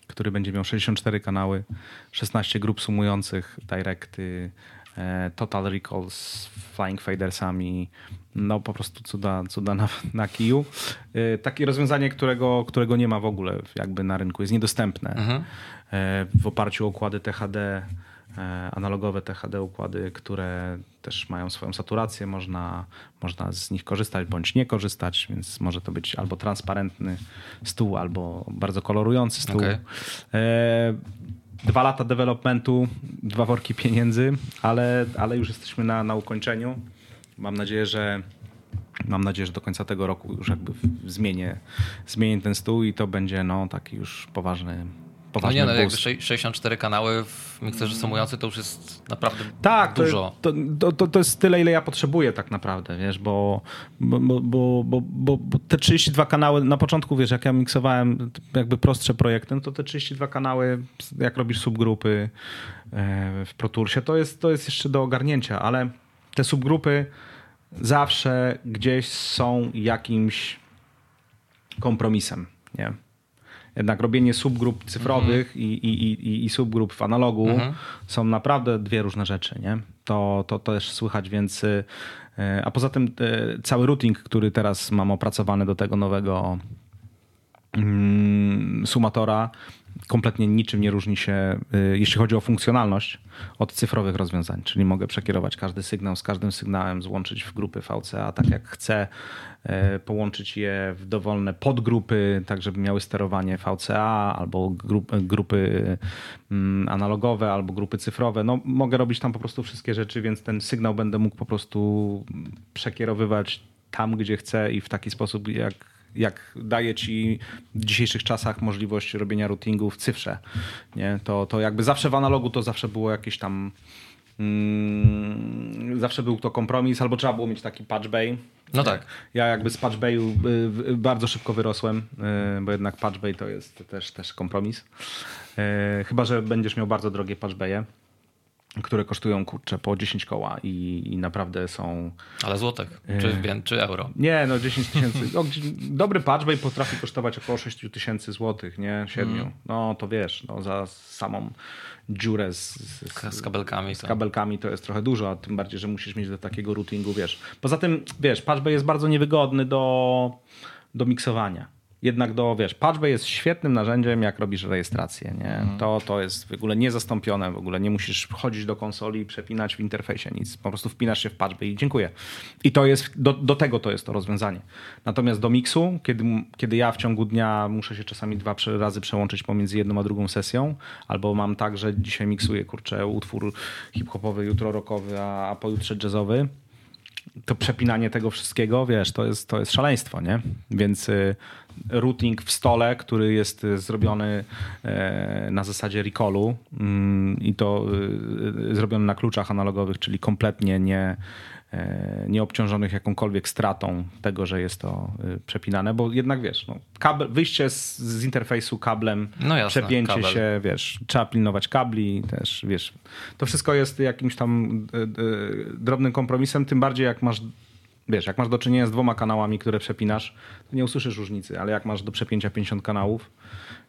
który będzie miał 64 kanały, 16 grup sumujących, directy, e, Total Recall z Flying Fadersami, no po prostu cuda, cuda na, na kiju. E, takie rozwiązanie, którego, którego nie ma w ogóle jakby na rynku, jest niedostępne. Mhm. E, w oparciu o układy THD E, analogowe THD układy, które też mają swoją saturację, można, można z nich korzystać bądź nie korzystać, więc może to być albo transparentny stół, albo bardzo kolorujący stół. Okay. Dwa lata developmentu, dwa worki pieniędzy, ale, ale już jesteśmy na, na ukończeniu. Mam nadzieję, że mam nadzieję, że do końca tego roku już jakby zmienię, zmienię ten stół i to będzie no, taki już poważny poważny No nie, no, jakby 64 kanały w mikserze sumujący to już jest naprawdę tak, dużo. To, to, to, to jest tyle, ile ja potrzebuję tak naprawdę, wiesz, bo, bo, bo, bo, bo, bo te 32 kanały, na początku, wiesz, jak ja miksowałem jakby prostsze projekty, no to te 32 kanały, jak robisz subgrupy e, w Pro Toursie, to jest, to jest jeszcze do ogarnięcia, ale te subgrupy zawsze gdzieś są jakimś kompromisem, nie? jednak robienie subgrup cyfrowych i, i, i, i subgrup w analogu są naprawdę dwie różne rzeczy, nie? To, to, to też słychać, więc... y, A poza tym y, cały routing, który teraz mam opracowany do tego nowego mm, sumatora kompletnie niczym nie różni się, y, jeśli chodzi o funkcjonalność, od cyfrowych rozwiązań. Czyli mogę przekierować każdy sygnał z każdym sygnałem, złączyć w grupy VCA tak jak chcę, y, połączyć je w dowolne podgrupy, tak żeby miały sterowanie VCA albo grup, grupy mm, analogowe albo grupy cyfrowe. No, mogę robić tam po prostu wszystkie rzeczy, więc ten sygnał będę mógł po prostu przekierowywać tam, gdzie chcę i w taki sposób, jak jak daje ci w dzisiejszych czasach możliwość robienia routingu w cyfrze, nie? To, to jakby zawsze w analogu to zawsze było jakieś tam mm, zawsze był to kompromis, albo trzeba było mieć taki patch bay. No tak. Ja jakby z patch bayu y, bardzo szybko wyrosłem, y, bo jednak patch bay to jest też, też kompromis. Y, Chyba, że będziesz miał bardzo drogie patch baye, które kosztują kurczę po 10 koła i, i naprawdę są Ale złotych, czy, wię- czy euro. nie, no 10 tysięcy. No, dobry patchbay potrafi kosztować około 6 tysięcy złotych, nie? 7. No to wiesz, no, za samą dziurę z, z, Z kabelkami. z To. kabelkami to jest trochę dużo, a tym bardziej, że musisz mieć do takiego routingu, wiesz. Poza tym, wiesz, patchbay jest bardzo niewygodny do, do miksowania. Jednak do, wiesz, patchbay jest świetnym narzędziem, jak robisz rejestrację, nie? To, to jest w ogóle niezastąpione, w ogóle nie musisz chodzić do konsoli i przepinać w interfejsie nic. Po prostu wpinasz się w patchbay i dziękuję. I to jest, do, do tego to jest to rozwiązanie. Natomiast do miksu, kiedy, kiedy ja w ciągu dnia muszę się czasami dwa razy przełączyć pomiędzy jedną a drugą sesją, albo mam tak, że dzisiaj miksuję, kurczę, utwór hip-hopowy, jutro rockowy, a, a pojutrze jazzowy, to przepinanie tego wszystkiego, wiesz, to jest, to jest szaleństwo, nie? Więc y, routing w stole, który jest y, zrobiony e, na zasadzie recallu mm, i to y, zrobiony na kluczach analogowych, czyli kompletnie nie, e, nie obciążonych jakąkolwiek stratą tego, że jest to przepinane, bo jednak wiesz, no, kabel, wyjście z, z interfejsu kablem, No jasne, przepięcie kabel. się, wiesz, trzeba pilnować kabli też, wiesz, to wszystko jest jakimś tam drobnym kompromisem, tym bardziej jak masz, wiesz, jak masz do czynienia z dwoma kanałami, które przepinasz, to nie usłyszysz różnicy, ale jak masz do przepięcia 50 kanałów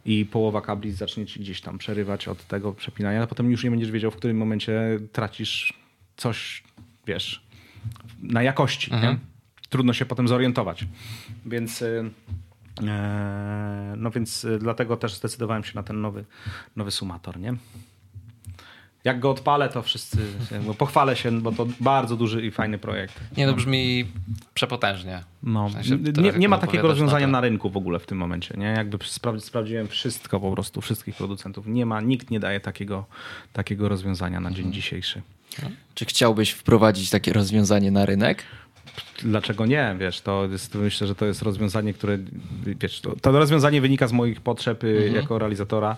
i połowa kabli zacznie ci gdzieś tam przerywać od tego przepinania, to potem już nie będziesz wiedział, w którym momencie tracisz coś, wiesz, na jakości, nie? Trudno się potem zorientować. Więc y, e, no więc y, dlatego też zdecydowałem się na ten nowy, nowy sumator, nie? Jak go odpalę, to wszyscy bo pochwalę się, bo to bardzo duży i fajny projekt. Nie, to brzmi przepotężnie. No, W sensie nie, nie ma takiego rozwiązania to- na rynku w ogóle w tym momencie. Nie? Jakby spra- sprawdziłem wszystko po prostu, wszystkich producentów. Nie ma, nikt nie daje takiego, takiego rozwiązania na dzień dzisiejszy. Czy chciałbyś wprowadzić takie rozwiązanie na rynek? Dlaczego nie? Wiesz, to jest, myślę, że to jest rozwiązanie, które, wiesz, to, to rozwiązanie wynika z moich potrzeb y, jako realizatora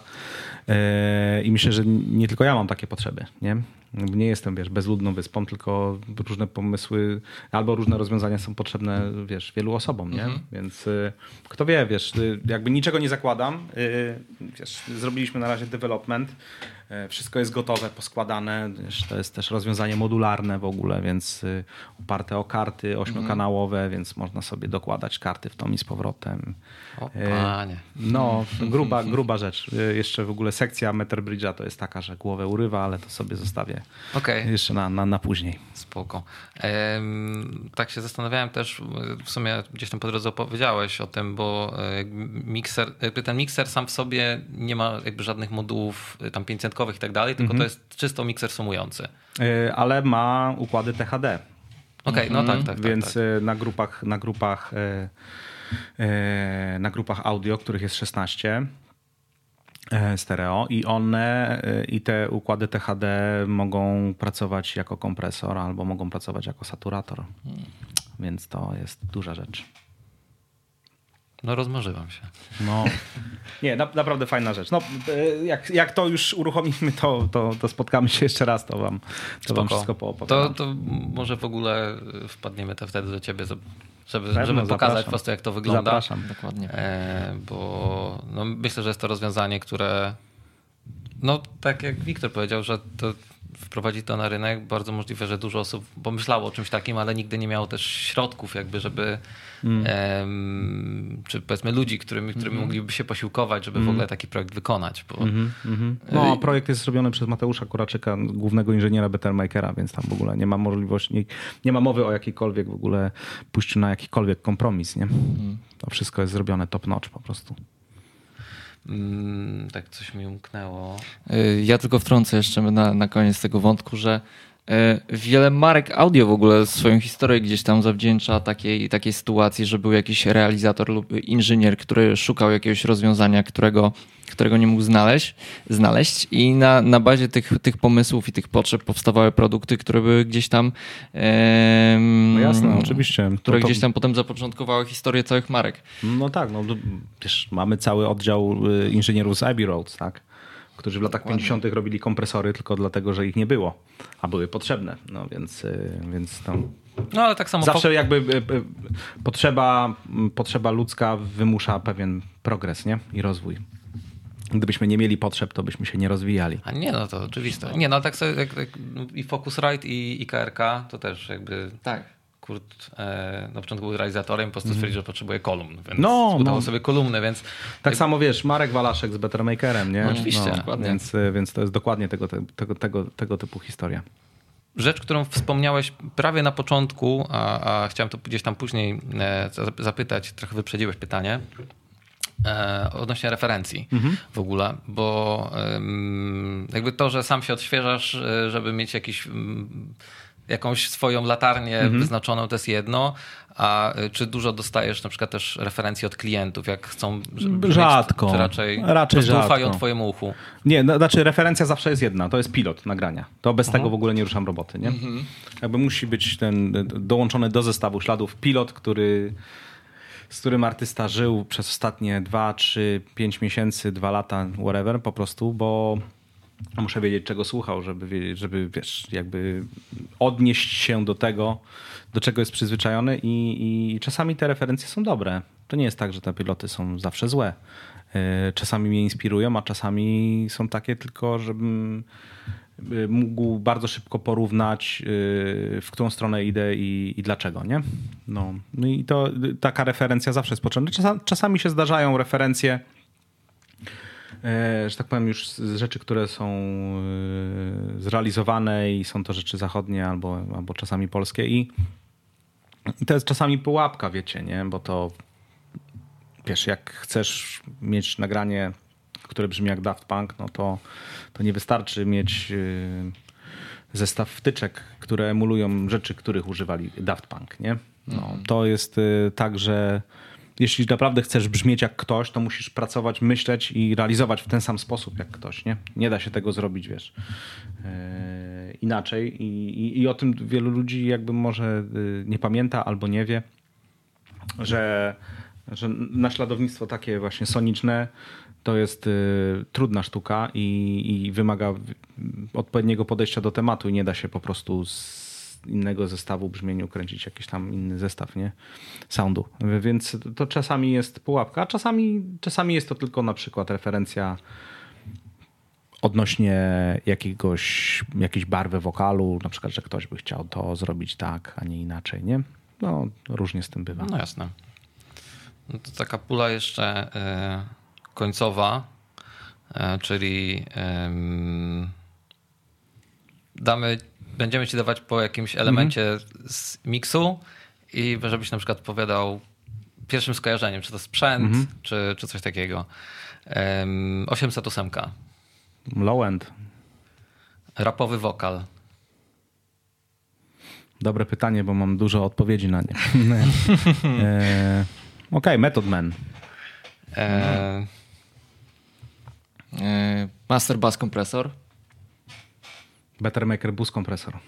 i myślę, że nie tylko ja mam takie potrzeby, nie? Nie jestem, wiesz, bezludną wyspą, tylko różne pomysły albo różne rozwiązania są potrzebne, wiesz, wielu osobom, nie? Więc y, kto wie, wiesz, y, jakby niczego nie zakładam. Y, wiesz, zrobiliśmy na razie development, E, wszystko jest gotowe, poskładane. To jest też rozwiązanie modularne w ogóle, więc y, oparte o karty ośmiokanałowe, mhm. więc można sobie dokładać karty w tom i z powrotem. O e, panie. No, gruba, gruba rzecz. E, jeszcze w ogóle sekcja Meterbridge'a to jest taka, że głowę urywa, ale to sobie zostawię okay. jeszcze na, na, na później. Spoko. Ehm, tak się zastanawiałem też, w sumie gdzieś tam po drodze opowiedziałeś o tym, bo mikser, ten mikser sam w sobie nie ma jakby żadnych modułów tam 500 i tak dalej, tylko to mhm. jest czysto mikser sumujący. Yy, ale ma układy THD. Okej, okay, no tak, tak, tak. Więc tak, tak. na grupach, na grupach, e, na grupach audio, których jest 16 stereo i one i te układy THD mogą pracować jako kompresor albo mogą pracować jako saturator. Hmm. Więc to jest duża rzecz. No rozmarzyłam się. No. Nie, na, naprawdę fajna rzecz. No, y, jak, jak to już uruchomimy, to, to, to spotkamy się jeszcze raz, to wam, to wam Spoko. wszystko poopowiadam. To, to może w ogóle wpadniemy to wtedy do ciebie, żeby, żeby, Pewno, żeby pokazać zapraszam. po prostu jak to wygląda. Zapraszam. Dokładnie. E, bo no, myślę, że jest to rozwiązanie, które no tak jak Wiktor powiedział, że to wprowadzić to na rynek, bardzo możliwe, że dużo osób pomyślało o czymś takim, ale nigdy nie miało też środków jakby, żeby mm. em, czy powiedzmy ludzi, którymi, którymi mm. mogliby się posiłkować, żeby mm. w ogóle taki projekt wykonać. Bo... Mm -hmm. No, projekt jest zrobiony przez Mateusza Kuraczyka, głównego inżyniera Bettermakera, więc tam w ogóle nie ma możliwości, nie, nie ma mowy o jakiejkolwiek w ogóle pójściu na jakikolwiek kompromis, nie? Mm. To wszystko jest zrobione top notch po prostu. Mm, tak coś mi umknęło. Y, ja tylko wtrącę jeszcze na, na koniec tego wątku, że wiele marek audio w ogóle swoją historię gdzieś tam zawdzięcza takiej, takiej sytuacji, że był jakiś realizator lub inżynier, który szukał jakiegoś rozwiązania, którego którego nie mógł znaleźć, znaleźć i na, na bazie tych, tych pomysłów i tych potrzeb powstawały produkty, które były gdzieś tam no jasne, oczywiście. Które to, to... gdzieś tam potem zapoczątkowały historię całych marek. No tak, no wiesz, mamy cały oddział y, inżynierów z Abbey Roads, tak? Którzy w latach Dokładnie. 50. robili kompresory tylko dlatego, że ich nie było, a były potrzebne. No więc, y, więc tam no, ale tak samo Zawsze jakby y, potrzeba, potrzeba ludzka wymusza pewien progres nie? i rozwój. Gdybyśmy nie mieli potrzeb, to byśmy się nie rozwijali. A nie, no to oczywiste. Nie, no tak sobie jak, jak, i Focusrite i, i KRK to też jakby... Tak. Kurt e, na początku był realizatorem, po prostu mhm. stwierdził, że potrzebuje kolumn, więc no, no. sobie kolumny, więc... Tak samo wiesz, Marek Walaszek z Bettermakerem, nie? No, oczywiście. No, więc, e, więc to jest dokładnie tego, tego, tego, tego typu historia. Rzecz, którą wspomniałeś prawie na początku, a, a chciałem to gdzieś tam później e, zapytać, trochę wyprzedziłeś pytanie, E, odnośnie referencji mhm. w ogóle, bo jakby to, że sam się odświeżasz, e, żeby mieć jakiś jakąś swoją latarnię mhm. wyznaczoną, to jest jedno. A e, czy dużo dostajesz na przykład też referencji od klientów, jak chcą Rzadko. czy raczej, raczej rzadko. ufają twojemu uchu? Nie, no, znaczy referencja zawsze jest jedna, to jest pilot nagrania. To bez Aha. tego w ogóle nie ruszam roboty, nie? Mhm. Jakby musi być ten dołączony do zestawu śladów pilot, który z którym artysta żył przez ostatnie 2, 3, 5 miesięcy, 2 lata, whatever, po prostu, bo muszę wiedzieć, czego słuchał, żeby żeby wiesz, jakby odnieść się do tego, do czego jest przyzwyczajony i, i czasami te referencje są dobre. To nie jest tak, że te piloty są zawsze złe. E, czasami mnie inspirują, a czasami są takie tylko, żebym Y, mógł bardzo szybko porównać, y, w którą stronę idę i, i dlaczego, nie? No, no i to taka referencja zawsze jest potrzebna. Czasami się zdarzają referencje, e, że tak powiem, już z rzeczy, które są y, zrealizowane i są to rzeczy zachodnie albo, albo czasami polskie i to jest czasami pułapka, wiecie, nie? Bo to wiesz, jak chcesz mieć nagranie które brzmi jak Daft Punk, no to, to nie wystarczy mieć y, zestaw wtyczek, które emulują rzeczy, których używali Daft Punk, nie? No. To jest tak, że jeśli naprawdę chcesz brzmieć jak ktoś, to musisz pracować, myśleć i realizować w ten sam sposób jak ktoś, nie? Nie da się tego zrobić, wiesz, yy, inaczej I, i, I, o tym wielu ludzi jakby może yy, nie pamięta albo nie wie, że, że naśladownictwo takie właśnie soniczne to jest y, trudna sztuka i, i, wymaga odpowiedniego podejścia do tematu i nie da się po prostu z innego zestawu brzmieniu kręcić jakiś tam inny zestaw, nie? Soundu. Więc to czasami jest pułapka, a czasami, czasami jest to tylko na przykład referencja odnośnie jakiegoś, jakiejś barwy wokalu, na przykład, że ktoś by chciał to zrobić tak, a nie inaczej, nie? No, różnie z tym bywa. No jasne. No to taka pula jeszcze... Yy końcowa, e, czyli damy, będziemy ci dawać po jakimś elemencie mm -hmm. z miksu i żebyś na przykład powiedział pierwszym skojarzeniem, czy to sprzęt, mm -hmm. czy, czy coś takiego. 808. Low end. Rapowy wokal. Dobre pytanie, bo mam dużo odpowiedzi na nie. e, Okej, okay, Method Man. E, E, Master Bass kompresor. Bettermaker Bus kompresor.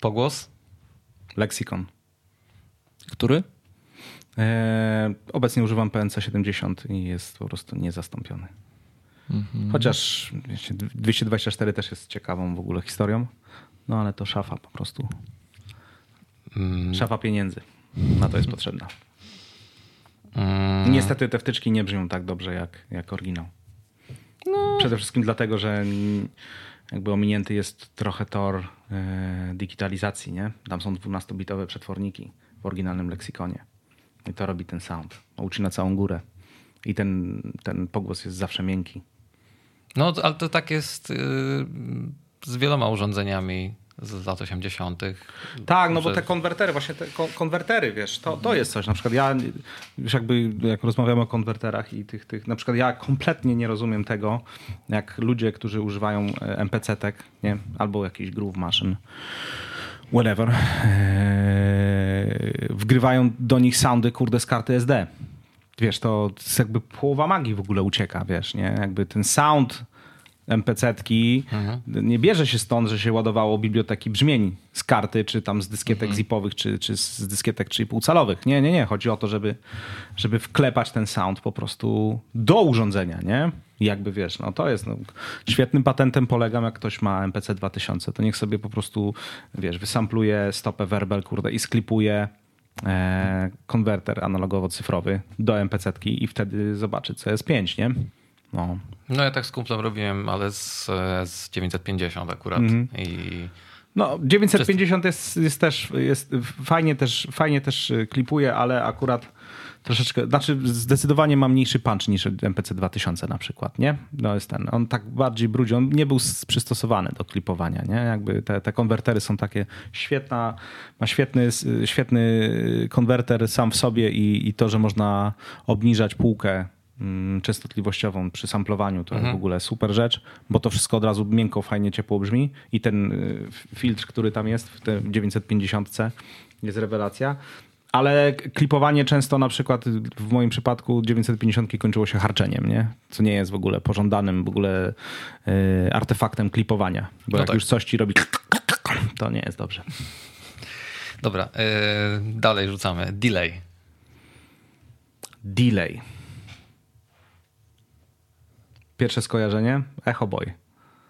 Pogłos? Lexicon. Który? E, obecnie używam PNC 70 i jest po prostu niezastąpiony. Mhm. Chociaż 224 też jest ciekawą w ogóle historią, no ale to szafa po prostu. Mm. Szafa pieniędzy. Na to jest potrzebna. Mm. Niestety te wtyczki nie brzmią tak dobrze jak, jak oryginał. No. Przede wszystkim dlatego, że jakby ominięty jest trochę tor e, digitalizacji, nie? Tam są 12-bitowe przetworniki w oryginalnym leksykonie. I to robi ten sound. Uczy na całą górę. I ten, ten pogłos jest zawsze miękki. No, ale to tak jest yy, z wieloma urządzeniami z lat 80. Tak, no bo te konwertery, właśnie te konwertery, wiesz, to, to jest coś. Na przykład ja, już jakby jak rozmawiamy o konwerterach i tych, tych, na przykład ja kompletnie nie rozumiem tego, jak ludzie, którzy używają e, MPC-tek, nie, albo jakiś groove maszyn, whatever, ee, wgrywają do nich soundy, kurde, z karty SD. Wiesz, to jest jakby połowa magii w ogóle ucieka, wiesz, nie? Jakby ten sound MPC-tki mhm. nie bierze się stąd, że się ładowało biblioteki brzmień z karty, czy tam z dyskietek mhm. zipowych, czy, czy z dyskietek 3,5 calowych. Nie, nie, nie. Chodzi o to, żeby, żeby wklepać ten sound po prostu do urządzenia, nie? Jakby wiesz, no to jest no, świetnym patentem polegam, jak ktoś ma MPC 2000, to niech sobie po prostu, wiesz, wysampluje stopę werbel, kurde, i sklipuje e, konwerter analogowo-cyfrowy do MPC-tki i wtedy zobaczy CS5, nie? No. no ja tak z kumplem robiłem, ale z, z 950 akurat. Mm -hmm. I... No, 950 jest, jest też, jest fajnie też, fajnie też y, klipuje, ale akurat troszeczkę, znaczy zdecydowanie ma mniejszy punch niż MPC 2000 na przykład, nie? No jest ten, on tak bardziej brudzi, on nie był przystosowany do klipowania, nie? Jakby te, te konwertery są takie świetna, ma świetny, świetny konwerter sam w sobie i, i to, że można obniżać półkę częstotliwościową przy samplowaniu. To mhm. jest w ogóle super rzecz, bo to wszystko od razu miękko, fajnie, ciepło brzmi i ten y, filtr, który tam jest w tym 950 jest rewelacja. Ale klipowanie często na przykład w moim przypadku 950 kończyło się harczeniem, nie? co nie jest w ogóle pożądanym w ogóle y, artefaktem klipowania. Bo no jak tak. już coś ci robi, to nie jest dobrze. Dobra, yy, dalej rzucamy. Delay. Delay. Pierwsze skojarzenie? Echo Boy.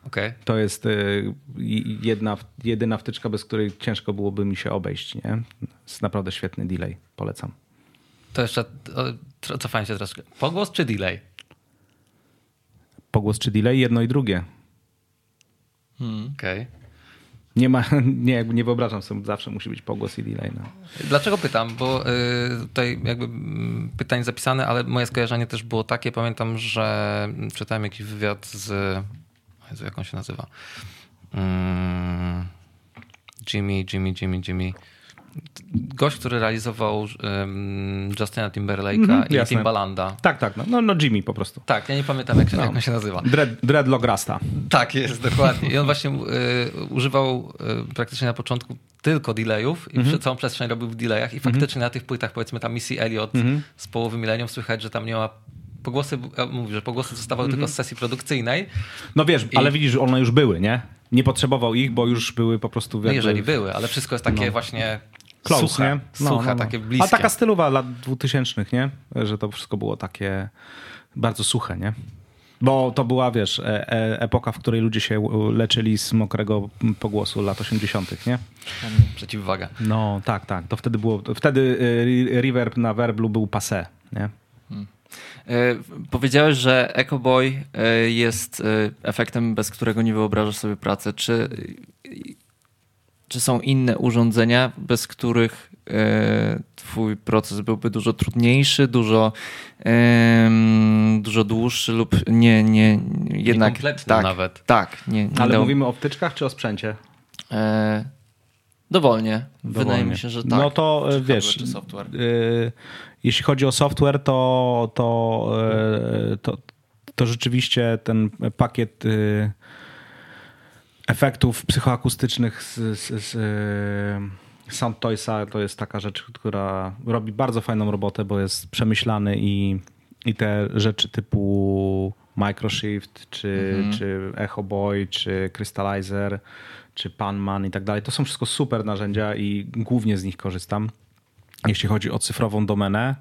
Okay. To jest y, jedna, jedyna wtyczka, bez której ciężko byłoby mi się obejść. Nie? Jest naprawdę świetny delay. Polecam. To jeszcze cofając się troszkę. Pogłos czy delay? Pogłos czy delay? Jedno i drugie. Hmm. Okej. Okay. Nie ma, nie, nie wyobrażam sobie, zawsze musi być pogłos i delay. No. Dlaczego pytam? Bo y, tutaj jakby mm, pytanie zapisane, ale moje skojarzenie też było takie. Pamiętam, że czytałem jakiś wywiad z. Jezu, jak on się nazywa? Mm, Jimmy, Jimmy, Jimmy, Jimmy gość, który realizował um, Justina Timberlake'a mm -hmm, i Timbalanda. Tak, tak. No, no, no, Jimmy po prostu. Tak, ja nie pamiętam jak, się, no. jak on się nazywa. Dread, Dreadlock Rasta. Tak jest, dokładnie. I on właśnie y, używał y, praktycznie na początku tylko delayów i mm -hmm. całą przestrzeń robił w delayach i mhm. faktycznie mm -hmm. na tych płytach, powiedzmy tam Missy Elliott mhm. z połowy milenium słychać, że tam nie ma pogłosy, mówi, że pogłosy zostawały tylko z sesji produkcyjnej. No wiesz, I... ale widzisz, one już były, nie? Nie potrzebował ich, bo już były po prostu... No jakby... No jeżeli były, ale wszystko jest takie no. właśnie Close, nie? No, no, no. takie bliskie. A taka stylowa lat dwutysięcznych, nie? Że to wszystko było takie bardzo suche, nie? Bo to była, wiesz, e e epoka, w której ludzie się leczyli z mokrego pogłosu lat 80., nie? Przeciwwaga. No, tak, tak. To wtedy było. Wtedy e, reverb na werblu był passé, nie? Hmm. E, powiedziałeś, że Echo Boy e, jest efektem, bez którego nie wyobrażasz sobie pracy. Czy czy są inne urządzenia, bez których e, twój proces byłby dużo trudniejszy, dużo, dużo dłuższy lub nie, nie jednak. Tak, nawet. Tak, nie, nie Ale mówimy o wtyczkach czy o sprzęcie? E, dowolnie. dowolnie. Wydaje mi się, że tak. No to czy wiesz, y, jeśli chodzi o software, to, to, to, to rzeczywiście ten pakiet. Efektów psychoakustycznych z, z, z e, Sound Toysa to jest taka rzecz, która robi bardzo fajną robotę, bo jest przemyślany i, i te rzeczy typu Microshift, czy, mhm. czy Echo Boy, czy Crystallizer, czy Panman i tak dalej. To są wszystko super narzędzia i głównie z nich korzystam, jeśli chodzi o cyfrową domenę.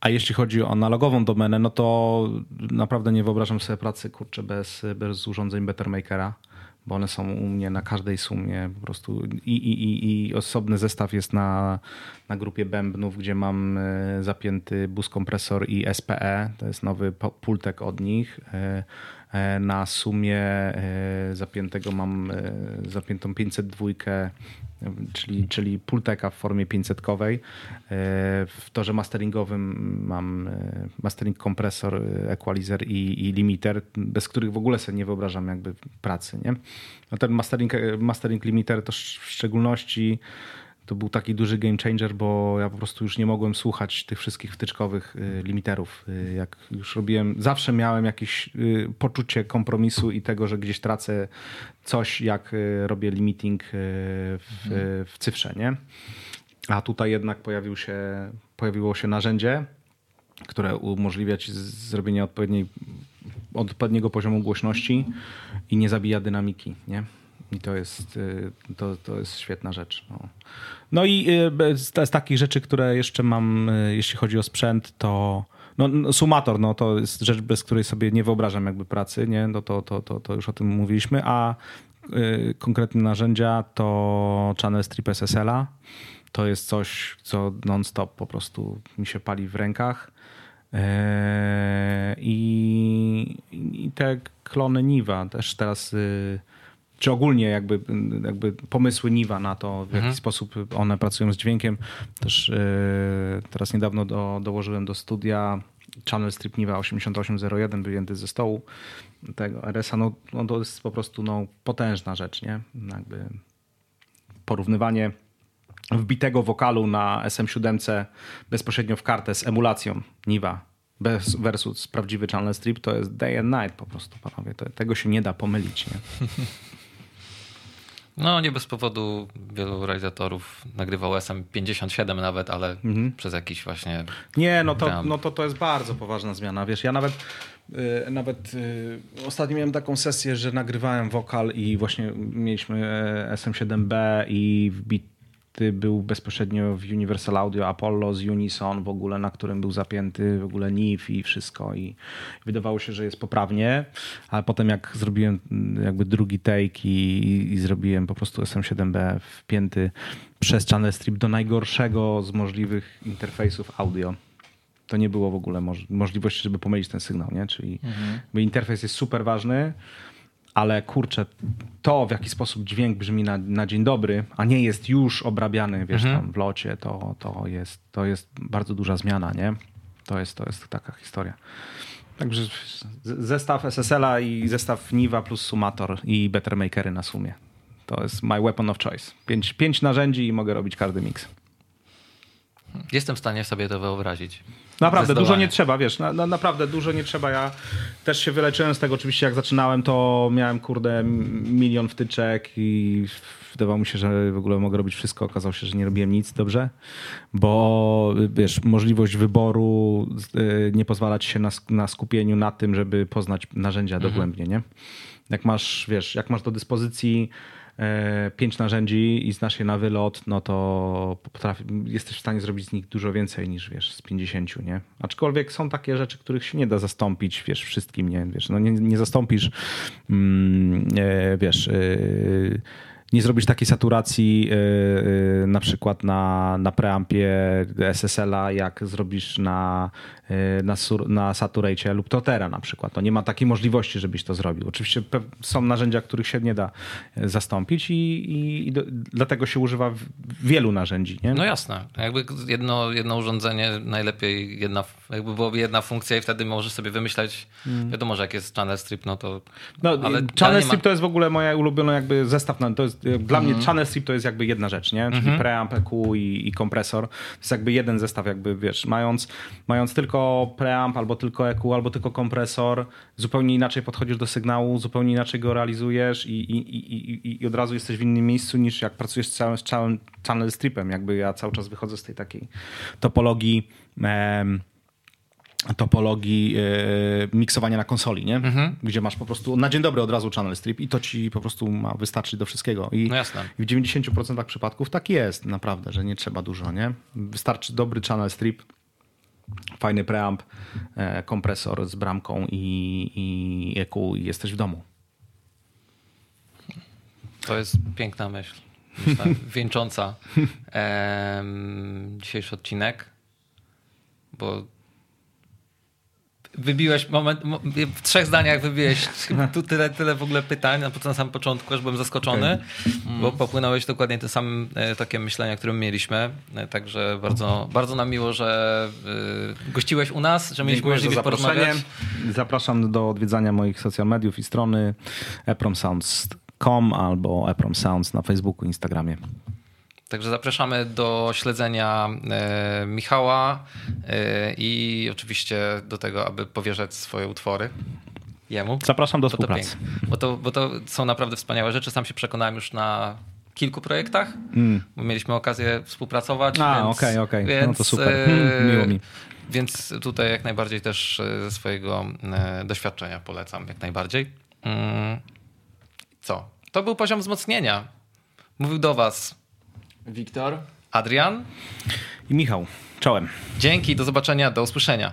A jeśli chodzi o analogową domenę, no to naprawdę nie wyobrażam sobie pracy kurczę bez, bez urządzeń Bettermakera bo one są u mnie na każdej sumie po prostu i, i, i, i osobny zestaw jest na, na grupie bębnów, gdzie mam e, zapięty bus kompresor i SPE, to jest nowy pultek od nich. E, e, na sumie zapiętego mam zapiętą 502 czyli, czyli Pulteka w formie 500-kowej. E, w torze masteringowym mam e, mastering kompresor, e, equalizer i, i, limiter, bez których w ogóle sobie nie wyobrażam jakby pracy. Nie? No ten mastering, mastering limiter to w szczególności to był taki duży game changer, bo ja po prostu już nie mogłem słuchać tych wszystkich wtyczkowych y, limiterów. Y, jak już robiłem, zawsze miałem jakieś y, poczucie kompromisu i tego, że gdzieś tracę coś, jak robię limiting w, mhm. w cyfrze, nie? A tutaj jednak pojawił się, pojawiło się narzędzie, które umożliwia ci zrobienie odpowiedniej, odpowiedniego poziomu głośności i nie zabija dynamiki, nie? I to jest, y, to, to jest świetna rzecz. No, no i y, z, z takich rzeczy, które jeszcze mam, y, jeśli chodzi o sprzęt, to no, no, sumator, no to jest rzecz, bez której sobie nie wyobrażam jakby pracy, nie? No to, to, to, to już o tym mówiliśmy, a y, konkretne narzędzia to Channel Strip SSL-a. To jest coś, co non-stop po prostu mi się pali w rękach. I, i te klony Niva też teraz czy ogólnie jakby, jakby pomysły Niwa na to, w jaki mhm. sposób one pracują z dźwiękiem. Też yy, teraz niedawno do, dołożyłem do studia Channel Strip Niva 8801 wyjęty ze stołu tego RS-a. No, no to jest po prostu no, potężna rzecz, nie? Jakby porównywanie wbitego wokalu na SM7 bezpośrednio w kartę z emulacją Niva versus prawdziwy channel strip to jest day and night po prostu, panowie. To, tego się nie da pomylić. Nie? No, nie bez powodu wielu realizatorów nagrywał SM57 nawet, ale mhm. przez jakiś właśnie. Nie, no to, no to to jest bardzo poważna zmiana. Wiesz, ja nawet. Yy, nawet yy, ostatnio miałem taką sesję, że nagrywałem wokal i właśnie mieliśmy e, SM7B i wbit był bezpośrednio w Universal Audio Apollo z Unison w ogóle, na którym był zapięty w ogóle NIF i wszystko i wydawało się, że jest poprawnie, ale potem jak zrobiłem jakby drugi take i, i zrobiłem po prostu SM7B wpięty przez Channel Strip do najgorszego z możliwych interfejsów audio, to nie było w ogóle możliwości, żeby pomylić ten sygnał, nie? Czyli mhm. interfejs jest super ważny, ale kurczę, to w jaki sposób dźwięk brzmi na, na dzień dobry, a nie jest już obrabiany, wiesz, mhm. tam w locie, to, to, jest, to jest bardzo duża zmiana, nie? To jest, to jest taka historia. Także zestaw SSL-a i zestaw Niva plus Sumator i Bettermakery na sumie. To jest my weapon of choice. Pięć, pięć narzędzi i mogę robić każdy miks. Jestem w stanie sobie to wyobrazić. Naprawdę, dużo nie trzeba, wiesz, na, na, naprawdę dużo nie trzeba. Ja też się wyleczyłem z tego, oczywiście jak zaczynałem, to miałem, kurde, milion wtyczek i wydawało mi się, że w ogóle mogę robić wszystko. Okazało się, że nie robiłem nic dobrze, bo wiesz, możliwość wyboru y, nie pozwala ci się na, na skupieniu na tym, żeby poznać narzędzia mhm. dogłębnie, nie? Jak masz, wiesz, jak masz do dyspozycji pięć narzędzi i znasz je na wylot, no to potrafi, jesteś w stanie zrobić z nich dużo więcej niż wiesz, z 50, nie? Aczkolwiek są takie rzeczy, których się nie da zastąpić, wiesz, wszystkim, nie? Wiesz, no nie, nie zastąpisz, mm, e, wiesz, e, nie zrobisz takiej saturacji na przykład na, na preampie SSL-a, jak zrobisz na na, sur, na Saturate lub Totera na przykład. To nie ma takiej możliwości, żebyś to zrobił. Oczywiście są narzędzia, których się nie da y, zastąpić i, i, i do, dlatego się używa wielu narzędzi. Nie? No jasne. Jakby jedno, jedno urządzenie, najlepiej jedna, jakby byłoby jedna funkcja i wtedy możesz sobie wymyślać, hmm. wiadomo, że jak jest Channel Strip, no to... No, ale Channel Strip ma... to jest w ogóle moja ulubiona jakby zestaw. To jest, dla mnie mhm. Channel Strip to jest jakby jedna rzecz, nie? Czyli mm -hmm. preamp, EQ i, i kompresor. To jest jakby jeden zestaw jakby, wiesz, mając, mając tylko preamp, albo tylko EQ, albo tylko kompresor, zupełnie inaczej podchodzisz do sygnału, zupełnie inaczej go realizujesz i, i, i, i od razu jesteś w innym miejscu niż jak pracujesz z całym, z całym channel stripem. Jakby ja cały czas wychodzę z tej takiej topologii topologii e, miksowania na konsoli, nie? Mhm. Gdzie masz po prostu na dzień dobry od razu channel strip i to ci po prostu ma wystarczyć do wszystkiego. I, no jasne. I w 90% przypadków tak jest naprawdę, że nie trzeba dużo, nie? Wystarczy dobry channel strip, fajny preamp, e, kompresor z bramką i, i EQ i jesteś w domu. To jest piękna myśl. Myślę, wieńcząca em, dzisiejszy odcinek, bo wybiłeś moment, mo- w trzech zdaniach wybiłeś tu tyle, tyle w ogóle pytań na, na samym początku, aż byłem zaskoczony, bo popłynąłeś dokładnie tym samym e, tokiem myślenia, którym mieliśmy. E, Także bardzo, bardzo nam miło, że e, gościłeś u nas, że mieliśmy Dziękuję za możliwość zaproszenie. porozmawiać. Zapraszam do odwiedzania moich social mediów i strony epromsounds.com albo epromsounds na Facebooku, Instagramie. Także zapraszamy do śledzenia e, Michała e, i oczywiście do tego, aby powierzać swoje utwory jemu. Zapraszam do współpracy. bo, to, bo to są naprawdę wspaniałe rzeczy. Sam się przekonałem już na kilku projektach, bo mieliśmy okazję współpracować. Mm. A, okej, okej. No Więc, to super. e, Hmm, miło mi. Więc tutaj jak najbardziej też ze swojego e, doświadczenia polecam, jak najbardziej. Mm, Co? To był poziom wzmocnienia. Mówił do was Wiktor? Adrian. I Michał, czołem. Dzięki, do zobaczenia, do usłyszenia.